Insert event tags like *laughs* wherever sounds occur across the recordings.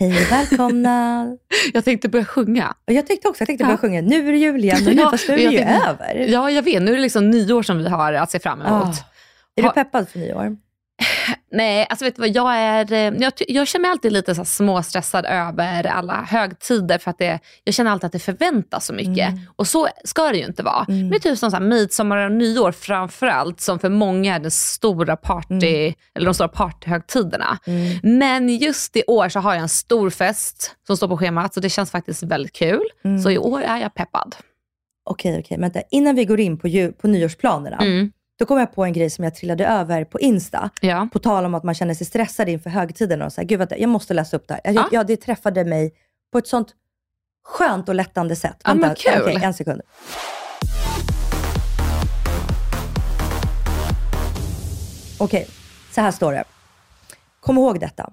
Hej välkomna! *laughs* Jag tänkte börja sjunga. Och jag tyckte också, jag tänkte Ja. börja sjunga. Nu är det jul igen, men nu, *laughs* fast nu är det ju tänkte- över. Ja, jag vet. Nu är det liksom nyår som vi har att se fram emot. Ah. Är du peppad för nyår? Nej, alltså vet du vad, jag är, eh, jag, jag känner mig alltid lite så småstressad över alla högtider för att det, jag känner alltid att det förväntas så mycket. Mm. Och så ska det ju inte vara. Mm. Men typ som så här, midsommar och nyår framförallt, som för många är den stora party, eller de stora partyhögtiderna. Mm. Men just i år så har jag en stor fest som står på schemat, så det känns faktiskt väldigt kul. Mm. Så i år är jag peppad. Okej, okej. Vänta. Innan vi går in på, på nyårsplanerna, Mm. Då kom jag på en grej som jag trillade över på Insta. Ja. På tal om att man känner sig stressad inför högtiderna. Och så här, Gud, vänta, jag måste läsa upp det här. Jag, Ja. ja, det träffade mig på ett sånt skönt och lättande sätt. Men Vänta, kul. okej, en sekund. Okej, så här står det. Kom ihåg detta.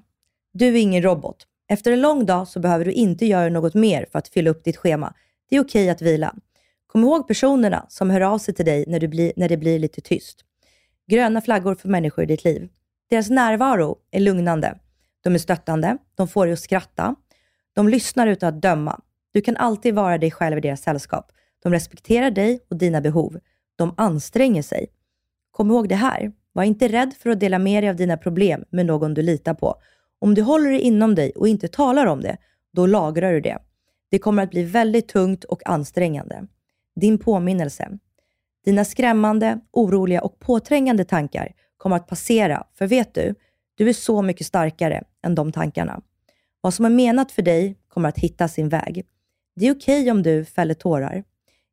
Du är ingen robot. Efter en lång dag så behöver du inte göra något mer för att fylla upp ditt schema. Det är okej att vila. Kom ihåg personerna som hör av sig till dig när, du blir, när det blir lite tyst. Gröna flaggor för människor i ditt liv. Deras närvaro är lugnande. De är stöttande. De får dig att skratta. De lyssnar utan att döma. Du kan alltid vara dig själv i deras sällskap. De respekterar dig och dina behov. De anstränger sig. Kom ihåg det här. Var inte rädd för att dela med dig av dina problem med någon du litar på. Om du håller det inom dig och inte talar om det, då lagrar du det. Det kommer att bli väldigt tungt och ansträngande. Din påminnelse. Dina skrämmande, oroliga och påträngande tankar kommer att passera, för vet du, du är så mycket starkare än de tankarna. Vad som är menat för dig kommer att hitta sin väg. Det är okej om du fäller tårar,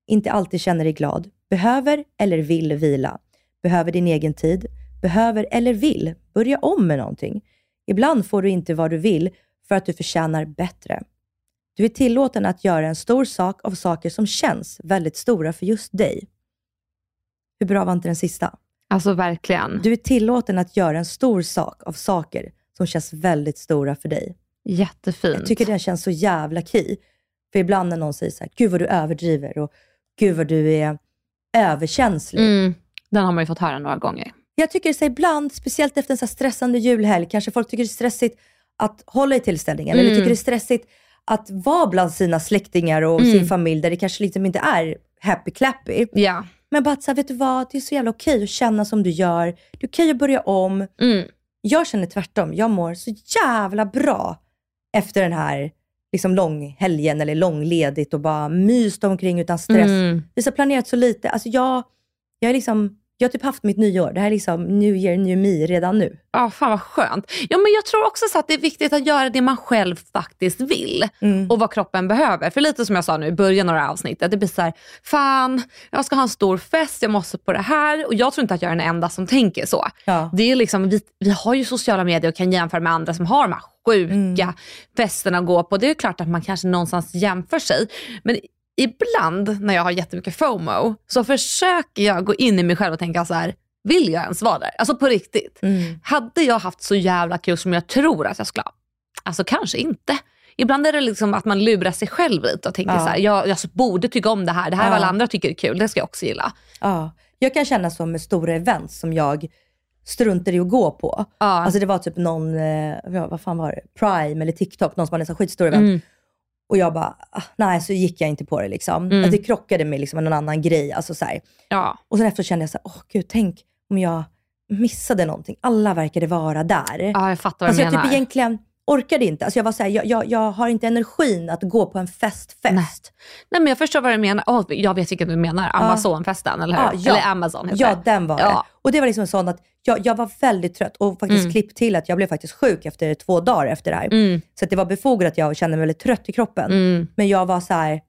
inte alltid känner dig glad, behöver eller vill vila, behöver din egen tid, behöver eller vill börja om med någonting. Ibland får du inte vad du vill för att du förtjänar bättre. Du är tillåten att göra en stor sak av saker som känns väldigt stora för just dig. Hur bra var inte den sista? Alltså verkligen. Du är tillåten att göra en stor sak av saker som känns väldigt stora för dig. Jättefint. Jag tycker den känns så jävla key. För ibland när någon säger så här, gud vad du överdriver och gud vad du är överkänslig. Mm, den har man ju fått höra några gånger. Jag tycker så ibland, speciellt efter en så här stressande julhelg, kanske folk tycker det är stressigt att hålla i tillställningen. Eller Mm. tycker det är stressigt att vara bland sina släktingar och Mm. sin familj där det kanske liksom inte är happy clappy. Ja. Men bara att så här, vet du vad, det är så jävla okej att känna som du gör. Det är okej att börja om. Mm. Jag känner tvärtom. Jag mår så jävla bra efter den här liksom långhelgen eller långledigt och bara myst omkring utan stress. Mm. Vi har planerat så lite. Alltså jag, jag, är liksom, jag har typ haft mitt nyår. Det här är liksom new year, new me redan nu. Ja, fan vad skönt. Ja, men jag tror också så att det är viktigt att göra det man själv faktiskt vill Mm. och vad kroppen behöver. För lite som jag sa nu i början av det här avsnittet, det blir så här, fan, jag ska ha en stor fest, jag måste på det här. Och jag tror inte att jag är den enda som tänker så. Ja. Det är liksom, vi, vi har ju sociala medier och kan jämföra med andra som har de här sjuka Mm. festerna att gå på. Det är klart att man kanske någonstans jämför sig. Men ibland när jag har jättemycket FOMO så försöker jag gå in i mig själv och tänka så här, vill jag ens vara där? Alltså på riktigt. Mm. Hade jag haft så jävla kul som jag tror att jag skulle ha? Alltså kanske inte. Ibland är det liksom att man lurar sig själv lite och tänker Ja. så här, jag, jag borde tycka om det här. Det här är vad alla andra tycker är kul, det ska jag också gilla. Ja. Jag kan känna så med stora events som jag struntar i att gå på. Ja. Alltså det var typ någon, eh, vad fan var det? Prime eller TikTok, någon som hade en sån skitstor event. Mm. Och jag bara, ah, nej så gick jag inte på det liksom. Mm. Alltså, det krockade med liksom någon annan grej. Alltså, så. Ja. Och sen efter kände jag så åh gud, tänk om jag missade någonting. Alla verkade vara där. ja, jag fattar vad alltså du jag menar. typ egentligen, orkade inte. Alltså jag var såhär, jag, jag, jag har inte energin att gå på en festfest. Nej. Nej men jag förstår vad du menar. Åh, jag vet vilken du menar. Amazonfesten, eller hur? Ja, ja. Eller Amazon heter Ja, det. den var Ja. det. Och det var liksom sån att jag, jag var väldigt trött och faktiskt Mm. klipp till att jag blev faktiskt sjuk efter två dagar efter det här. Mm, Så det var befogat att jag kände mig väldigt trött i kroppen. mm. Men jag var så här.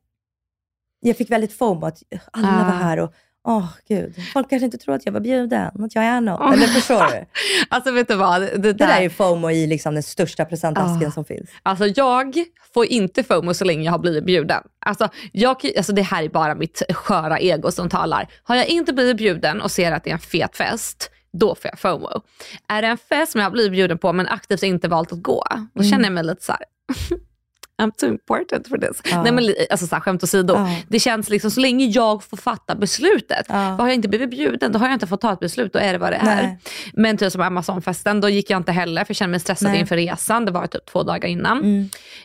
jag fick väldigt fomo att alla Ah. var här och åh gud, folk kanske inte tror att jag var bjuden, att jag är något. Eller förstår du? *laughs* Alltså vet du vad? Det, Det där, där är fomo i liksom den största presentasken Ah. som finns. Alltså jag får inte FOMO så länge jag har blivit bjuden. Alltså, jag, alltså det här är bara mitt sköra ego som talar. Har jag inte blivit bjuden och ser att det är en fet fest, då får jag FOMO. Är det en fest som jag har blivit bjuden på men aktivt inte valt att gå, då Mm. känner jag mig lite så här. *laughs* I'm too important for this. Ja. Nej men alltså så här, skämt åsido. Ja. Det känns liksom så länge jag får fatta beslutet. Ja. Har jag inte blivit bjuden, då har jag inte fått ta ett beslut. Då är det vad det är. Men typ som Amazonfesten, då gick jag inte heller för jag kände mig stressad Nej. inför resan. Det var typ två dagar innan.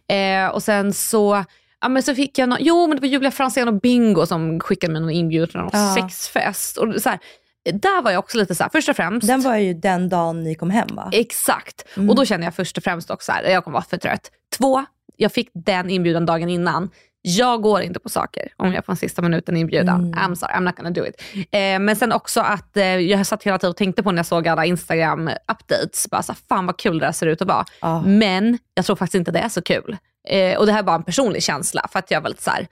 Mm. Eh, och sen så, ja, men så fick jag, nå- jo men det var Julia Franzén och Bingo som skickade mig någon inbjudan till någon Ja. sexfest. Och så här, där var jag också lite så här, först och främst, Den var ju den dagen ni kom hem va? exakt. Mm. Och då kände jag först och främst också så här, jag kommer vara för trött. Två, jag fick den inbjudan dagen innan. Jag går inte på saker om jag får en sista minuten inbjudan. Mm. I'm sorry, I'm not gonna do it. Eh, men sen också att eh, jag satt hela tiden och tänkte på när jag såg alla Instagram-updates, bara så fan vad kul det där ser ut att vara. Ja. Men jag tror faktiskt inte det är så kul. Eh, och det här var en personlig känsla för att jag var lite så här,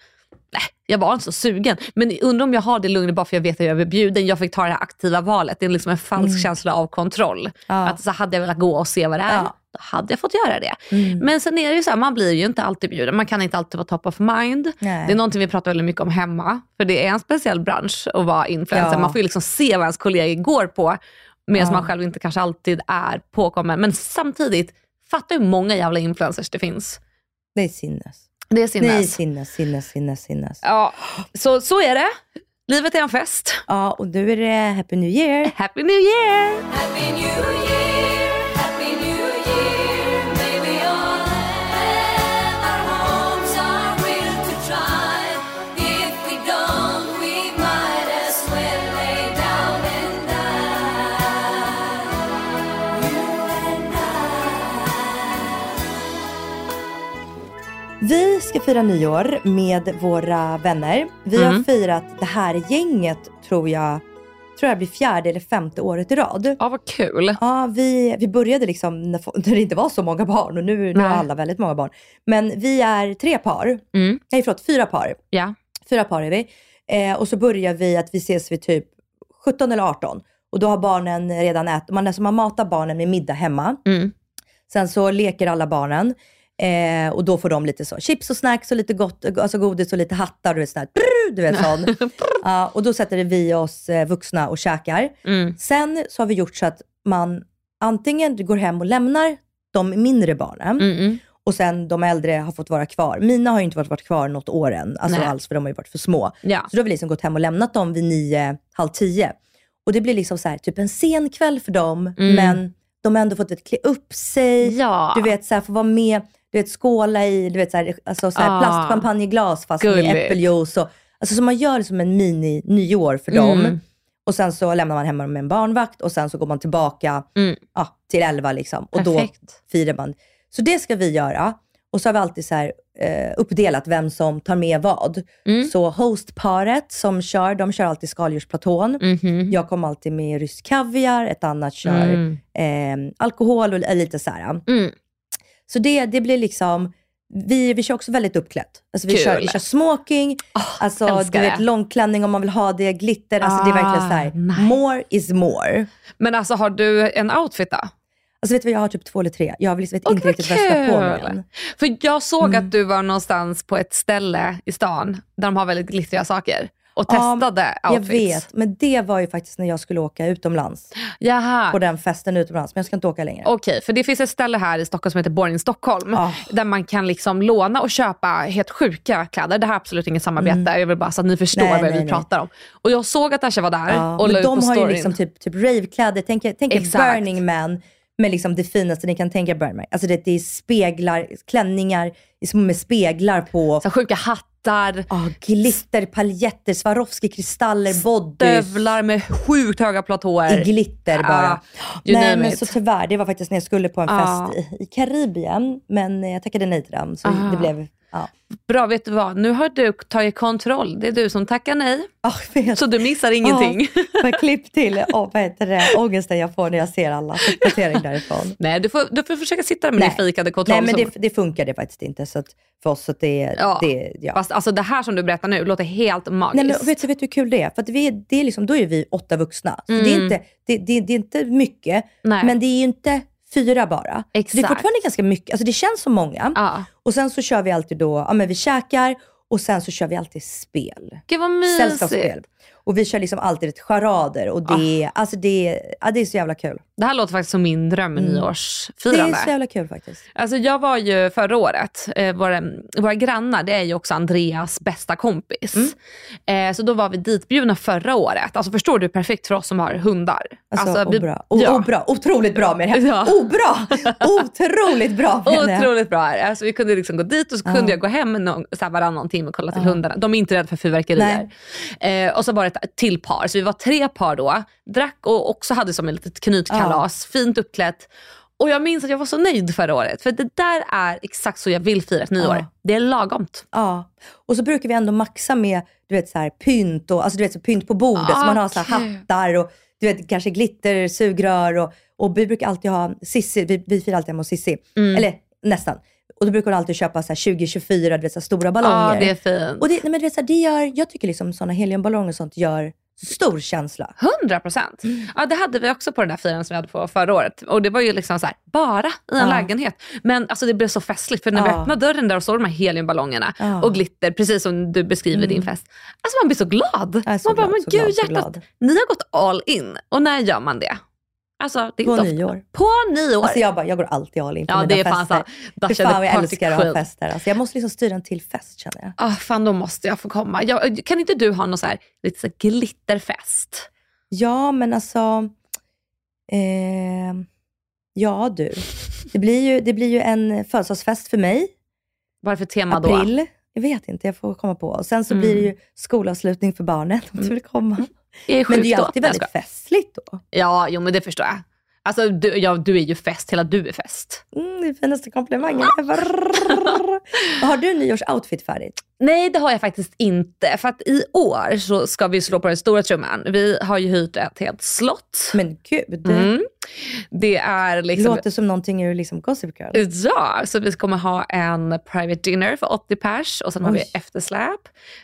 nej, jag var inte så sugen. Men undrar om jag har det lugnet bara för jag vet att jag är bjuden. Jag fick ta det här aktiva valet. Det är liksom en falsk känsla av kontroll. Mm. Ja. Att så hade jag velat gå och se vad det är, Ja. Då hade jag fått göra det. Mm. Men sen är det ju så här, man blir ju inte alltid bjuden. Man kan inte alltid vara top of mind. Nej. Det är någonting vi pratar väldigt mycket om hemma. För det är en speciell bransch att vara influencer. Ja. Man får ju liksom se vad ens kollegor går på. Medan Ja. man själv inte kanske alltid är påkommen. Men samtidigt, fatta hur många jävla influencers det finns. Det är sinnes. Det är Det är sinnes. sinnes, sinnes, sinnes, sinnes. Ja, så, så är det. Livet är en fest. Ja, och nu är det Happy New Year. Happy New Year! Happy New Year, Vi ska fira nyår med våra vänner. Vi har Mm. firat det här gänget, tror jag, tror jag blir fjärde eller femte året i rad. Ja, vad kul. Ja, vi, vi började liksom när, *laughs* när det inte var så många barn och nu, nu har alla väldigt många barn. Men vi är tre par, Mm. nej förlåt, fyra par. Ja. Fyra par är vi. Eh, och så börjar vi att vi ses vid typ 17 eller 18. Och då har barnen redan ätit, man, alltså man matar barnen med middag hemma. Mm. Sen så leker alla barnen. Eh, och då får de lite så chips och snacks och lite gott, alltså godis och lite hattar. Du vet, sån här, brrr, du vet *laughs* sån. Ja, och då sätter vi oss eh, vuxna och käkar. Mm. Sen så har vi gjort så att man antingen går hem och lämnar de mindre barnen Mm. Mm. och sen de äldre har fått vara kvar. Mina har ju inte varit, varit kvar något år än, alltså Nej. alls för de har ju varit för små. Ja. Så då har vi liksom gått hem och lämnat dem vid nio, halv tio. Och det blir liksom så här, typ en sen kväll för dem, Mm. men de har ändå fått vet, klä upp sig. Ja. Du vet, så här, få vara med, du vet, skåla i du vet, så här, alltså, så här, Ah. plastchampagneglas fast med Gulligt. äppeljuice. Och, alltså, så man gör som en mini-nyår för dem. Mm. Och sen så lämnar man hemma med en barnvakt och sen så går man tillbaka Mm. ja, till elva liksom. Och Perfekt. då firar man. Så det ska vi göra. Och så har vi alltid så här, eh, uppdelat vem som tar med vad. Mm. Så hostparet som kör, de kör alltid skaldjursplatån. Mhm. Jag kommer alltid med rysk kaviar, ett annat kör Mm. eh, alkohol och lite så här. Så det, det blir liksom, vi, vi kör också väldigt uppklätt. Alltså vi, Kul. kör, vi kör smoking, alltså du vet långklänning om man vill ha det, glitter. Alltså det är verkligen så här, Ah, nice. more is more. Men alltså har du en outfit då? Alltså vet du vad, jag har typ två eller tre. Jag vet Åh, inte riktigt vad jag ska på mig än. För jag såg Mm. att du var någonstans på ett ställe i stan där de har väldigt glittriga saker och Ja, testade Jag outfits. vet, men det var ju faktiskt när jag skulle åka utomlands. Jaha. På den festen utomlands, men jag ska inte åka längre. Okej, för det finns ett ställe här i Stockholm som heter Born Stockholm. Ah. Där man kan liksom låna och köpa helt sjuka kläder. Det här är absolut inget samarbete. Jag vill bara så att ni förstår Mm. Nej, vad nej, vi nej. pratar om. Och jag såg att Asha var där Ja, och la ut på de har ju storyn. liksom typ, typ ravekläder. Tänk, tänk Exakt. Burning Man med liksom det finaste ni kan tänka er Burning Man. Alltså det, det är speglar, klänningar med speglar på. så sjuka hattar hattar, Ah, glitter, paljetter, Swarovski-kristaller, bodys. stövlar med sjukt höga platåer. I glitter bara. you nej men it. så tyvärr, det var faktiskt när jag skulle på en fest i, i Karibien. Men jag tackade nej till den. Så Ah. det blev, ja. Bra, vet du vad? Nu har du tagit kontroll. Det är du som tackar nej. Vet. Så du missar ingenting. Får jag klipp till oh, vad heter det, ångesten jag får när jag ser alla uppdateringar därifrån. Nej, du får, du får försöka sitta där med Nej. din fikade kontroll. Nej men som- det, det funkar det faktiskt inte så för oss. Så att det, Ja. det, ja. Fast alltså det här som du berättar nu låter helt magiskt. Nej, men vet, du- vet du hur kul det är? För vi, det är liksom, då är vi åtta vuxna. Så det, är Mm. inte, det, det, det är inte mycket, Nej. men det är ju inte fyra bara. Det är Exakt. fortfarande ganska mycket. Alltså det känns som många. Ja. Och sen så kör vi alltid då, ja men vi käkar och sen så kör vi alltid spel. Gud vad mysigt. Sällskapsspel. Och vi kör liksom alltid ett charader och det, Ah. alltså det, ja, det är så jävla kul. Det här låter faktiskt som min dröm Mm. Det är nyårsfirande. så jävla kul faktiskt. Alltså jag var ju förra året, eh, våra, våra grannar det är ju också Andreas bästa kompis. Mm. Eh, så då var vi ditbjudna förra året. Alltså förstår du perfekt för oss som har hundar? Alltså, vi- och bra. O, ja. och bra. Otroligt bra med det. Ja. Oh, bra. Otroligt bra *laughs* med det. Otroligt bra. Alltså, vi kunde liksom gå dit och så kunde Ja. jag gå hem någon, så här varannan timme och kolla till Ja. hundarna. De är inte rädda för fyrverkerier. Eh, och så var det ett till par, så vi var tre par då. Drack och också hade som ett litet knytkalas, fint uppklätt. Och jag minns att jag var så nöjd förra året. För det där är exakt så jag vill fira ett nyår. Ja. Det är lagomt. Ja, och så brukar vi ändå maxa med du vet, så här, pynt, och, alltså, du vet, så pynt på bordet. Ah, så man har så här, hattar och du vet, kanske glitter, sugrör. Och, och vi brukar alltid ha Sissi, vi, vi firar alltid hemma hos Sissi. Mm. Eller nästan. Och då brukar hon alltid köpa så här 2024, du vet, så här, stora ballonger. Ja, det är fint. Och det, nej, men du vet, så här, det gör, jag tycker liksom sådana heliumballonger och sånt gör stor känsla. 100 procent. Mm. Ja, det hade vi också på den där firandet som vi hade på förra året. Och det var ju liksom så här, bara i en Ja. lägenhet. Men alltså det blev så festligt för när vi Ja. öppnade dörren där och såg de här heliumballongerna Ja. och glitter, precis som du beskriver din fest. Alltså man blir så glad. Så man bara, glad, men så gud hjärtat, ni har gått all in. Och när gör man det? Alltså, det är På inte ofta. nyår. På nyår. Alltså jag, bara, jag går alltid all in på Ja, mina det är fan fester. and fan vad jag älskar att ha fester. Alltså, jag måste liksom styra en till fest känner jag. Ah, fan, då måste jag få komma. Jag, kan inte du ha någon så här, lite så här glitterfest? Ja, men alltså... Eh, ja du. Det blir, ju, det blir ju en födelsedagsfest för mig. Vad är det för tema då? April. Jag vet inte, jag får komma på. Och sen så Mm. blir det ju skolavslutning för barnen om du vill komma. Jag är Men det är sjuk då. alltid jag väldigt festligt då. Ja, jo men det förstår jag. Alltså du, ja, du är ju fest, hela du är fest. Mm, det är finaste komplimangen ever. Har du nyårsoutfit färdigt? Nej det har jag faktiskt inte. För att i år så ska vi slå på den stora trumman. Vi har ju hyrt ett helt slott. Men gud, Mm. Det är liksom... låter som någonting ur liksom Gossip Girl. Ja, så vi kommer ha en private dinner för 80 pers och sen har vi Oj. eftersläp.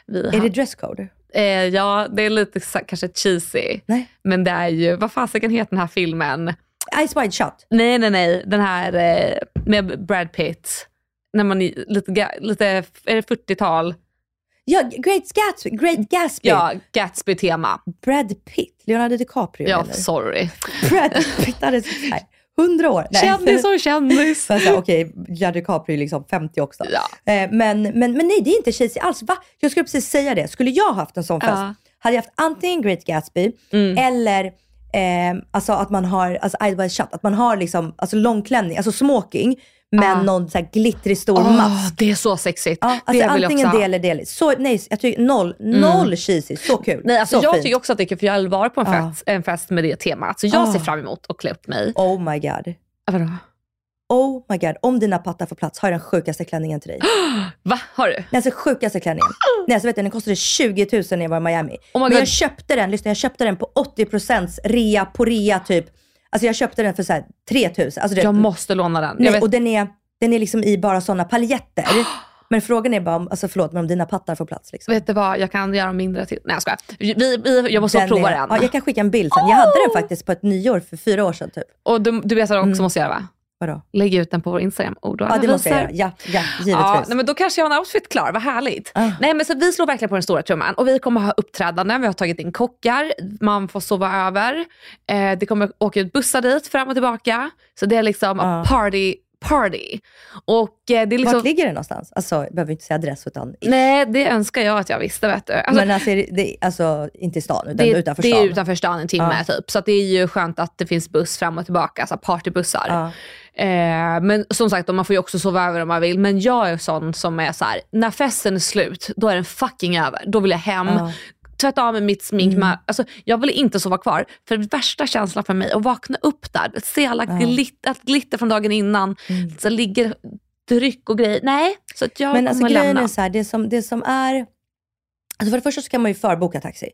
Vi Är har, det dresscode? Eh, ja, det är lite kanske cheesy. Nej. Men det är ju, vad fasiken heter den här filmen? Ice Wide Shut? Nej, nej, nej. Den här eh, med Brad Pitt. När man är lite, lite är det 40-tal? Ja, Great Gatsby. Great Gatsby. Ja, Gatsby-tema. Brad Pitt. Leonardo DiCaprio Ja, eller? sorry. Brad Pitt hade *laughs* 100 år. Nej. Kändis och kändis. Okej, Leonardo DiCaprio är liksom 50 också. Ja. Eh, men, men, men nej, det är inte cheesy alls. Va? Jag skulle precis säga det. Skulle jag haft en sån fest, Ja. hade jag haft antingen Great Gatsby Mm. eller eh, alltså att man har, alltså Wide Shut, att man har liksom, alltså långklänning, alltså smoking, men Ja. någon så här glittrig stor Åh, mask. det är så sexigt. Det alltså antingen det eller det. Så, nej, jag tycker noll, noll cheesy. Så kul. Nej, alltså så jag fint. tycker också att det är kul för jag har varit på en Ja. fest, en fest med det temat. Så jag Ah. ser fram emot att klä upp mig. Oh my god. Ah, Vadå? Oh my god. Om dina pattar får plats har jag den sjukaste klänningen till dig. *gasps* Va? Har du? Nej, alltså sjukaste klänningen. *gasps* Nej, alltså vet du, den kostade 20 000 när jag var i Miami. Oh my Men jag köpte den, lyssna, jag köpte den på 80% rea på rea typ. Alltså jag köpte den för så här 3 000. Alltså, det, Jag måste låna den. Nej, och den är, den är liksom i bara sådana paljetter. *gasps* Men frågan är bara om, alltså förlåt, men om dina pattar får plats. Liksom. vet du vad, jag kan göra mindre till. Nej jag skojar. Vi, vi, jag måste prova är, den. Ja, jag kan skicka en bild sen. Jag hade den *gasps* faktiskt på ett nyår för fyra år sedan typ. Och du, du vet vad du också Mm. måste göra va? Vadå? Lägg ut den på vår Instagram. Oh, då Ja, det måste jag göra. Ja, ja givetvis. Ja, nej, men då kanske jag har en outfit klar, vad härligt. Ah. Nej, men så vi slår verkligen på den stora trumman och vi kommer ha uppträdanden, vi har tagit in kockar, man får sova över, eh, det kommer åka ut bussar dit fram och tillbaka. Så det är liksom Ah. party, party. Och eh, det är liksom... Vart ligger det någonstans? Alltså, jag behöver inte säga adress utan... Nej, det önskar jag att jag visste vet du. Alltså, men alltså, det, det, alltså inte i stan, utan det, utanför det stan? är utanför stan en timme typ. Så det är ju skönt att det finns buss fram och tillbaka, alltså partybussar. Ja. Eh, men som sagt, man får ju också sova över om man vill. Men jag är sån som är så här: när festen är slut, då är den fucking över. Då vill jag hem. Ja. Tvätta av mig mitt smink. Mm. Med, alltså, jag vill inte sova kvar. För värsta känslan för mig att vakna upp där, se alla glitter, allt glitter från dagen innan. Så ligger dryck och grejer. Nej, så att jag Mm. Men alltså kommer grejen lämna. är så här, det som, det som är... Alltså för det första så kan man ju förboka taxi.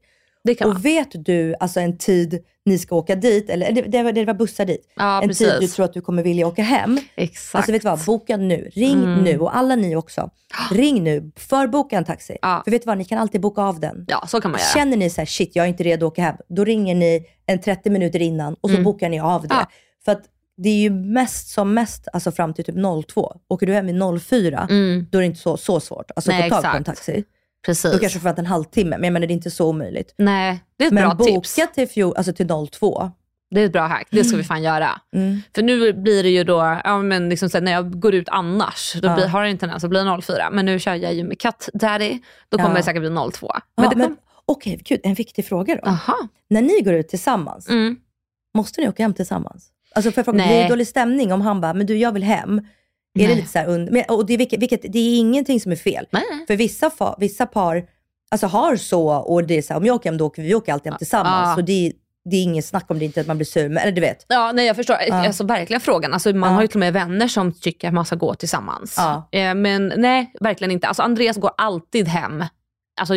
Och vet du alltså en tid ni ska åka dit, eller det, det, var- det var bussar dit. Ja, en tid du precis. tror att du kommer vilja åka hem. Exakt. Alltså vet du vad, boka nu. Ring Mm. nu och alla ni också. *gasps* Ring nu, förboka en taxi. Ja. För vet du vad, ni kan alltid boka av den. Ja, så kan man göra. Känner ni så här, shit jag är inte redo att åka hem. Då ringer ni en 30 minuter innan och så Mm. bokar ni av det. Ja. För att det är ju mest som mest alltså fram till typ 02. Åker du hem i 04, Mm, då är det inte så, så svårt. Alltså Nej, få tag på en taxi. Precis. Då kanske får vänta en halvtimme, men jag menar det är inte så omöjligt. Nej, det är ett Men bra boka tips. till, fjol, alltså till 02. Det är ett bra hack. Det ska vi fan göra. Mm. För nu blir det ju då, ja, men liksom så när jag går ut annars, då Ja. blir, har det en tendens att bli 04. Men nu kör jag ju med Cat Daddy, då kommer Ja. det säkert bli 02. Men, Men ja, det men, kom, Okej, gud, en viktig fråga då. aha. När ni går ut tillsammans, Mm. måste ni åka hem tillsammans? Alltså för jag fråga, blir det dålig stämning om han bara, men du jag vill hem. Är det lite så und- men, och det, är vilket, vilket, det är ingenting som är fel. Nej. För vissa, fa, vissa par alltså, har så och det är så här, om jag åker hem då åker vi, vi åker alltid hem tillsammans. Ja. Så det, det är inget snack om det inte att man blir sur. Men, eller du vet. Ja, nej jag förstår. Ja. Alltså verkligen frågan. Alltså, man Ja. har ju till och med vänner som tycker att man ska gå tillsammans. Ja. Eh, men nej, verkligen inte. Alltså Andreas går alltid hem. Alltså,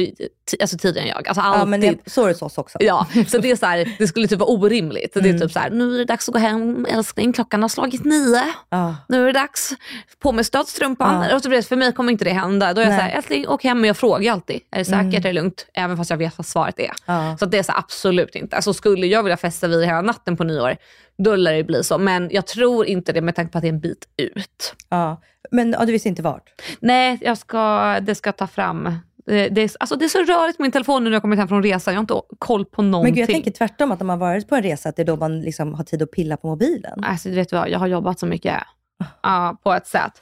alltså tidigare än jag. Alltså alltid. Ja, men jag, så är det hos oss också. Ja, så det är så här, det skulle typ vara orimligt. Det är Mm. typ så här, nu är det dags att gå hem älskling, klockan har slagit nio. Ja. Nu är det dags, på med stödstrumpan. Det, för mig kommer inte det hända. Då är jag Nej. så här, älskling åk hem. Men jag frågar alltid, är det säkert, Mm. är det lugnt? Även fast jag vet vad svaret är. Ja. Så det är så här, absolut inte. Alltså skulle jag vilja festa vid hela natten på nyår, då lär det bli så. Men jag tror inte det med tanke på att det är en bit ut. Ja. Men ja, du visste inte vart? Nej, jag ska, det ska ta fram. Det, det, är, alltså det är så rörigt på min telefon nu när jag kommit hem från resan. Jag har inte koll på någonting. Men gud, jag tänker tvärtom, att om man varit på en resa, att det är då man liksom har tid att pilla på mobilen. Alltså, du vet vad, jag har jobbat så mycket ja, på ett sätt.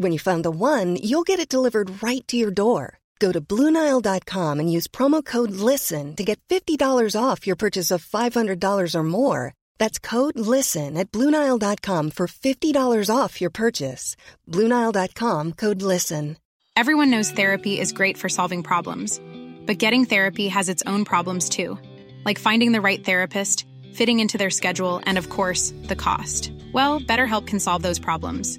When you find the one, you'll get it delivered right to your door. Go to Bluenile.com and use promo code LISTEN to get $50 off your purchase of $500 or more. That's code LISTEN at Bluenile.com for $50 off your purchase. Bluenile.com code LISTEN. Everyone knows therapy is great for solving problems, but getting therapy has its own problems too, like finding the right therapist, fitting into their schedule, and of course, the cost. Well, BetterHelp can solve those problems.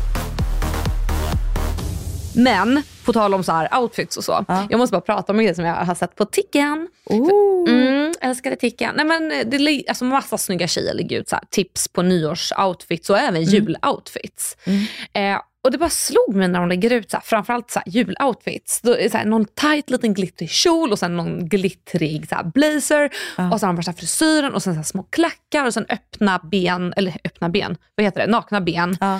Men på tal om så här outfits och så. Ja. Jag måste bara prata om en grej som jag har sett på Ticken. Mm, älskade Ticken. Nej, men det är alltså massa snygga tjejer lägger ut så här, tips på nyårsoutfits och även juloutfits. Eh, och det bara slog mig när de lägger ut så här, framförallt så här, juloutfits. Då det så här, någon tight liten glittrig kjol och sen någon glittrig så blazer. Och sen har de här, frisyren och sen så små klackar och sen öppna ben, eller öppna ben, vad heter det? Nakna ben. Ja.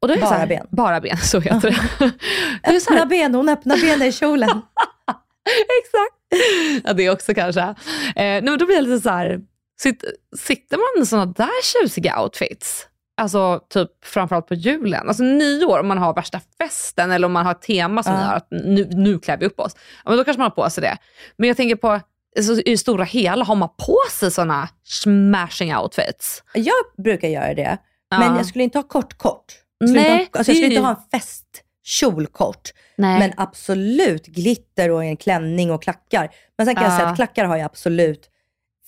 Och då är Bara så här, ben. Bara ben, så heter det. *laughs* det så här, Öppna ben, hon öppnar benen i kjolen. *laughs* Exakt. Ja, det också kanske. Eh, men då blir det lite så här, sitter, sitter man i sådana där tjusiga outfits? Alltså typ framförallt på julen. Alltså nyår om man har värsta festen eller om man har ett tema som Ja. gör att nu, nu klär vi upp oss. Ja, men då kanske man har på sig det. Men jag tänker på, alltså, i det stora hela, har man på sig sådana smashing outfits? Jag brukar göra det, men jag skulle inte ha kort kort. Nej, inte alltså jag skulle inte ha en kjolkort. Nej. Men absolut glitter och en klänning och klackar. Men sen kan jag säga Ja. att klackar har jag absolut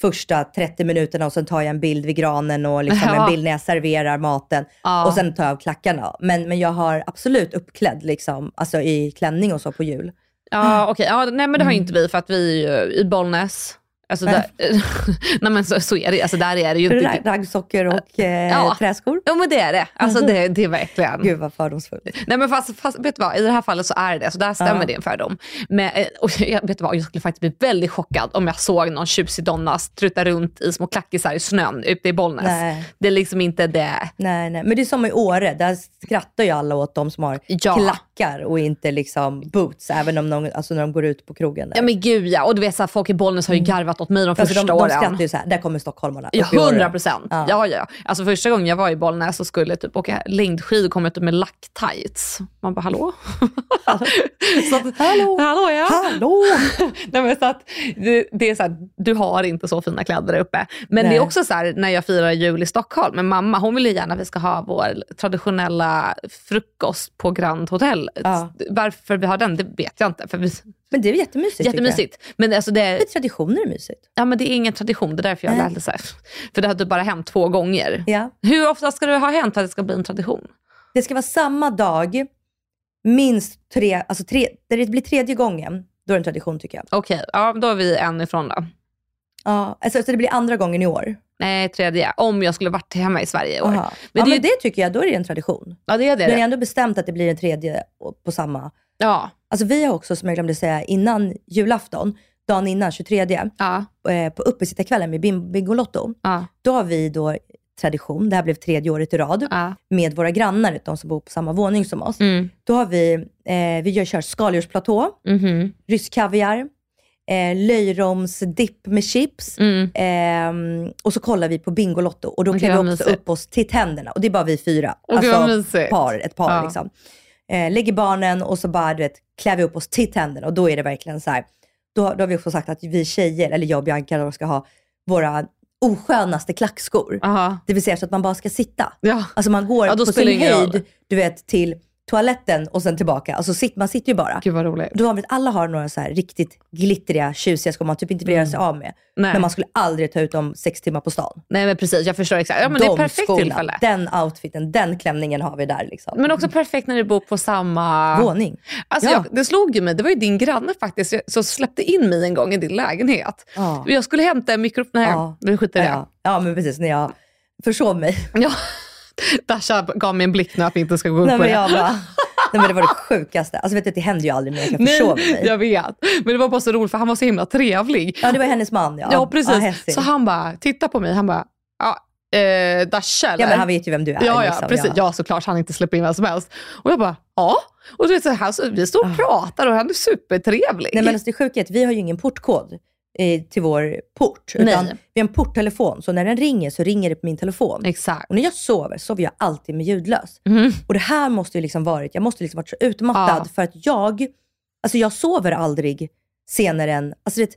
första 30 minuterna och sen tar jag en bild vid granen och liksom *laughs* Ja. en bild när jag serverar maten. Ja. Och sen tar jag av klackarna. Men, men jag har absolut uppklädd liksom, alltså i klänning och så på jul. Ja, okej. Ja, nej men det har ju inte vi för att vi är ju i Bollnäs. Alltså där, *laughs* nej men så, så är det Alltså där är det ju inte. Rag- Raggsockor och eh, Ja. träskor. Ja men det är det. Alltså det, det är verkligen. Gud vad fördomsfull. Nej men fast, fast vet du vad, i det här fallet så är det så där stämmer Ja. din fördom. Men, eh, och jag, vet du vad, jag skulle faktiskt bli väldigt chockad om jag såg någon tjusig donna strutta runt i små klackisar i snön ute i Bollnäs. Nej. Det är liksom inte det. Nej, nej. Men det är som i Åre, där skrattar ju alla åt de som har Ja. Klackar och inte liksom boots, även om de, alltså när de går ut på krogen. Där. Ja men gud ja, och du vet så här, folk i Bollnäs har ju garvat åt mig de Alltså, första de, de åren. skrattar ju såhär, där kommer stockholmarna. Ja, hundra procent. Ja. Ja. Ja, Alltså första gången jag var i Bollnäs och skulle typ åka längdskidor kom jag ut med lacktights. Man bara, hallå? *laughs* så att, Hallå? Hallå ja. Hallå! *laughs* Nej, men så att, det, det är så här, du har inte så fina kläder där uppe. Men det Nej. är också så här, när jag firar jul i Stockholm, men mamma hon vill ju gärna att vi ska ha vår traditionella frukost på Grand Hotel. Ja. Varför vi har den, det vet jag inte. För vi, Men det är jättemysigt. jättemysigt. Men, alltså det, Jag. Traditioner är mysigt. ja, men det är ingen tradition, det är därför jag Nej. lärde sig. För det hade bara hänt två gånger. Ja. Hur ofta ska det ha hänt för att det ska bli en tradition? Det ska vara samma dag, minst tre, alltså tre, när det blir tredje gången, då är det en tradition tycker jag. Okej, ja, då är vi en ifrån då. Ja, alltså, så det blir andra gången i år. Nej, tredje. Om jag skulle varit hemma i Sverige i år. Aha. Men ja, det men det tycker jag, då är det en tradition. Ja, det är det. Men jag har ändå bestämt att det blir en tredje på samma. Ja. Alltså vi har också, som jag glömde säga, innan julafton, dagen innan, 23, Ja. eh, på uppesittarkvällen med Bing- Bingolotto, Ja. då har vi då tradition, det här blev tredje året i rad, Ja. med våra grannar, de som bor på samma våning som oss. Mm. Då har vi, eh, vi gör, kör skaldjursplatå, Mhm. rysk kaviar, eh, löjromsdipp med chips. Mm. Ehm, och så kollar vi på Bingolotto och då klär vi också mysigt. upp oss till tänderna. Och det är bara vi fyra. Vad mysigt. par, ett par Ja. liksom. Eh, lägger barnen och så bara du vet, klär vi upp oss till tänderna. Och då är det verkligen så här. Då, då har vi också sagt att vi tjejer, eller jag och Bianca, då ska ha våra oskönaste klackskor. Aha. Det vill säga så att man bara ska sitta. Ja. Alltså man går Ja, på sin höjd, du vet, till toaletten och sen tillbaka. Alltså sitt, man sitter ju bara. Gud vad roligt. Då har alla har några så här riktigt glittriga, tjusiga skor man typ inte vill göra sig av med. Nej. Men man skulle aldrig ta ut dem sex timmar på stan. Nej men precis, jag förstår exakt. Ja, men det är De perfekt skorna, tillfälle. Den outfiten, den klänningen har vi där liksom. Men också perfekt när ni bor på samma... Våning. Alltså Ja. jag, det slog ju mig, det var ju din granne faktiskt som släppte in mig en gång i din lägenhet. Ja. Jag skulle hämta en mikrofon, nej Ja. vi skiter i det. Ja, ja, men precis. När jag försov mig. Ja. *laughs* *laughs* Dasha gav mig en blick nu att vi inte ska gå upp Nej, på men det. jag bara, *laughs* nej, men det var det sjukaste. Alltså vet du, det händer ju aldrig mer att jag försover mig. jag vet. Men det var bara så roligt för han var så himla trevlig. Ja, det var hennes man. Ja, Ja, precis. häftigt. så han bara, titta på mig, han bara, ja, eh, Dasha eller? ja, men han vet ju vem du är. Ja, ja, liksom. precis. Ja. såklart. Han inte släpper in vem som helst. Och jag bara, ja. Och du vet, så här, så vi står och pratar och han är supertrevlig. Ah. Nej, men alltså, det sjuka är att vi har ju ingen portkod eh, till vår port. Utan Nej. vi har en porttelefon, så när den ringer så ringer det på min telefon. Exakt. Och när jag sover, sover jag alltid med ljudlös. Mhm. Och det här måste ju liksom varit, jag måste liksom varit så utmattad Ja. för att jag, alltså jag sover aldrig senare än, alltså det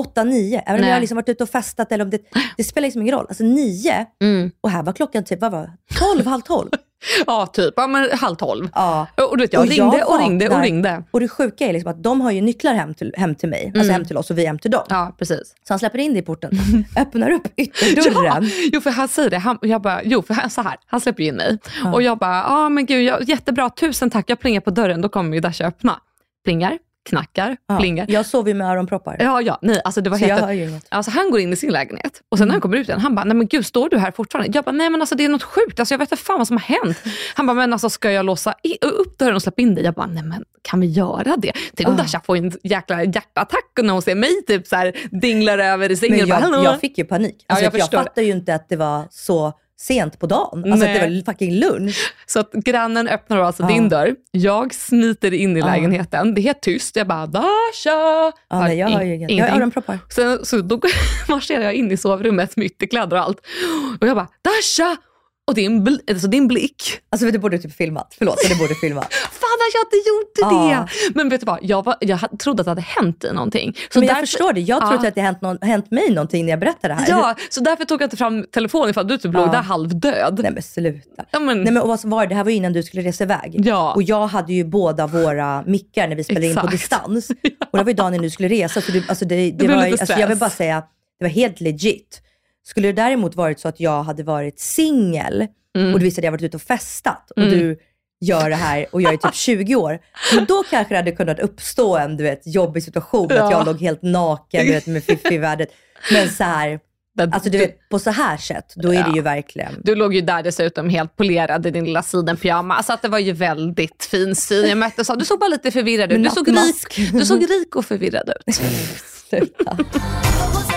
8-9, även om jag har liksom varit ute och festat eller om det, det spelar liksom ingen roll. Alltså 9, Mm. och här var klockan typ, vad var det? 12, halv 12. *laughs* Ja, typ. Ja, men halv tolv. Ja. Och du vet, jag Och jag ringde och ringde och ringde. Och det sjuka är liksom att de har ju nycklar hem till, hem till mig, alltså hem till oss och vi hem till dem. Mm. Ja, precis. Så han släpper in det i porten, *laughs* öppnar upp ytterdörren. *laughs* Jo, för han säger det. Han, jag bara, jo, för han, så här, han släpper in mig. Och jag bara, ja men gud, jag, jättebra, tusen tack. Jag plingar på dörren, då kommer ju Dasha öppna. Plingar, knackar, Ja. plingar. Jag sover ju med öronproppar. Ja, ja, nej, alltså det var Så helt... jag hör ju inget. Alltså han går in i sin lägenhet och sen när han kommer ut igen, han bara, nej men gud står du här fortfarande? Jag bara, nej men alltså det är något sjukt, alltså, jag vet inte fan vad som har hänt. Han bara, men alltså ska jag låsa i, upp dörren och släppa in dig? Jag bara, nej men kan vi göra det? Tänk om Ah. Dasha får en jäkla hjärtattack när hon ser mig typ så här dinglar över i sängen. Bara, jag, jag fick ju panik. Ja, Alltså, jag jag, jag fattar ju inte att det var så sent på dagen. Alltså det var fucking lunch. Så att grannen öppnar alltså Ja. din dörr, jag smiter in i Ja. lägenheten, det är helt tyst. Jag bara, Dasha! Ja, nej, jag har ju inget. Jag ingenting. har öronproppar. Sen, så då *laughs* marscherar jag in i sovrummet med ytterkläder och allt. Och jag bara, Dasha! Och din, bl- alltså din blick. Alltså det borde typ filmat. Förlåt, det borde filmat. *laughs* Fan att jag inte gjorde Ja. det! Men vet du vad, jag, var, jag trodde att det hade hänt dig någonting. Så men jag därför- förstår det. Jag Ja. inte att det hänt, någon, hänt mig någonting när jag berättar det här. Ja, så därför tog jag inte fram telefonen för att du typ låg Ja. där halvdöd. Nej men sluta. Ja, men, Nej men och vad som var det, det här var innan du skulle resa iväg. Ja. Och jag hade ju båda våra mickar när vi spelade in på Exakt. distans. *laughs* Och det var ju dagen när du skulle resa. Så du, alltså det, det, blev var, alltså jag vill bara säga, det var helt legit. Skulle det däremot varit så att jag hade varit singel Mm. och du visste att jag varit ute och festat och du gör det här och jag är typ *laughs* 20 år. Men då kanske det hade kunnat uppstå en du vet, jobbig situation. Ja. Att jag låg helt naken du vet, med fiffi värdet. Men så här, alltså du vet, på så här sätt, då är det ju verkligen Du låg ju där dessutom helt polerad i din lilla sidenpyjama. Så att det var ju väldigt fin syn. Jag möttes av. Du såg bara lite förvirrad ut. Du såg, rik, du såg rik och förvirrad ut. *laughs* Sluta. *laughs*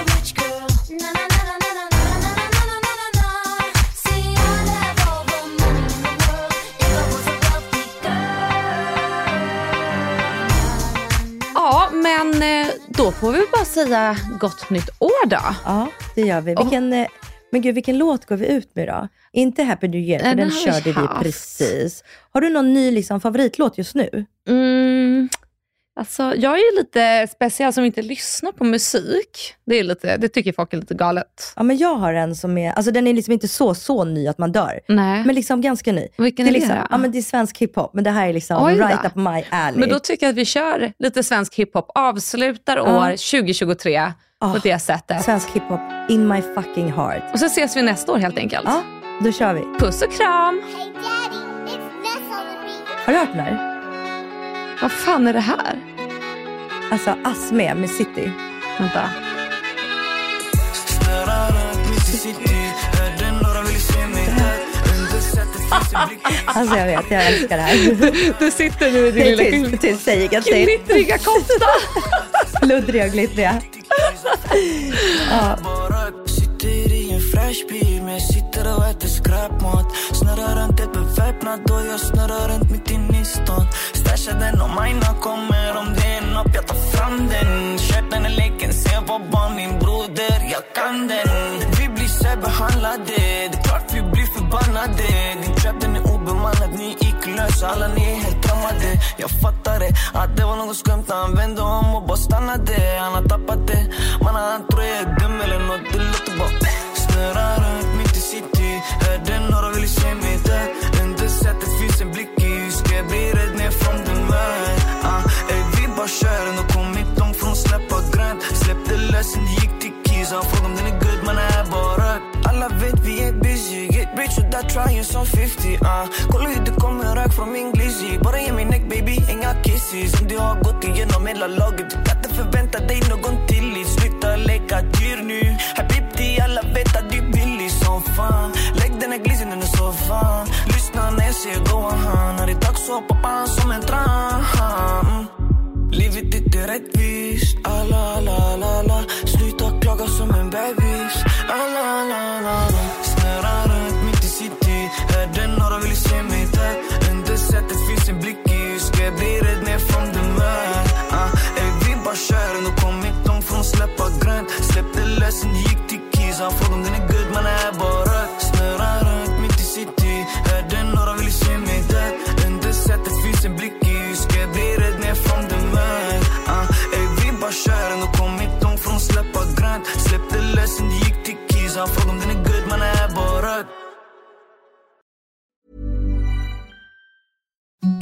då får vi bara säga gott nytt år då. Ja, det gör vi. Vilken, eh, Men gud, vilken låt går vi ut med då? Inte Happy New Year, för den den vi körde vi haft. precis. Har du någon ny liksom, favoritlåt just nu? Mm, alltså, jag är ju lite speciell som inte lyssnar på musik. Det, är lite, det tycker folk är lite galet. Ja, men jag har en som är, alltså den är liksom inte så, så ny att man dör. Nej. Men liksom ganska ny. Vilken det är det liksom, då? Ja, men det är svensk hiphop, men det här är liksom Oj då. right up my alley. Men då tycker jag att vi kör lite svensk hiphop. Avslutar Ja. år 2023 på Ah, det sättet. Svensk hiphop in my fucking heart. Och så ses vi nästa år helt enkelt. Ja, då kör vi. Puss och kram! Hey daddy. Har du hört den här? Vad fan är det här? Alltså Asme med City. Vänta. Alltså jag vet, jag älskar det här. *laughs* Du sitter nu i din Det lilla tyst, tyst, säg glittriga kofta. *laughs* Luddriga och glittriga. *laughs* Sitter i men jag sitter och äter skräpmat. Snurrar runt helt beväpnad och jag snurrar runt mitt inne i stan Stashar den och mina kommer. Om det är nåt jag tar fram den. Kört den här leken, se var barn min broder, jag kan den. Vi blir särbehandlade, det är klart vi blir förbannade. Din trap den är obemannad, ni är iklös, alla ni är helt trammade Jag fattar det, att det var något skumt. Han vände om och bara stannade. Han har tappat det, man han tror jag är dum eller nåt Det låter bara Snurrar runt mitt i city. Hörde några ville se mig där? Under sätet finns en blick i Ska jag bli rädd ner från den vägen? Ah, ey, vi bara kör, ändå. Kommit långt från släppa grönt Släppte lösen, gick till Keys Han frågade om den är good, man är bara Alla vet vi är busy. Get rich without trying som 50 ah. Kolla hur det kommer rök från min glizzy. Bara ge mig neck baby, inga kisses. Om du har gått igenom hela laget Du kan inte förvänta dig någon tillit. Sluta leka dyr nu. Happy billig fan Lägg den här glisen under soffan. Lyssna när jag säger go on När det är dags så hoppa han som en tran Livet är inte rättvist. Ah, alla, alla, alla, alla Sluta klaga som en bebis. Ah, alla, alla, alla, alla Snurrar runt mitt i city. Hörde några ville se mig där. Under sätet finns en blick i Ska jag bli rädd när jag från den med ah, ey, Vi bara kör Ändå kommit långt från släppa grönt. Släppte lösen, gick till Kisa, Han frågade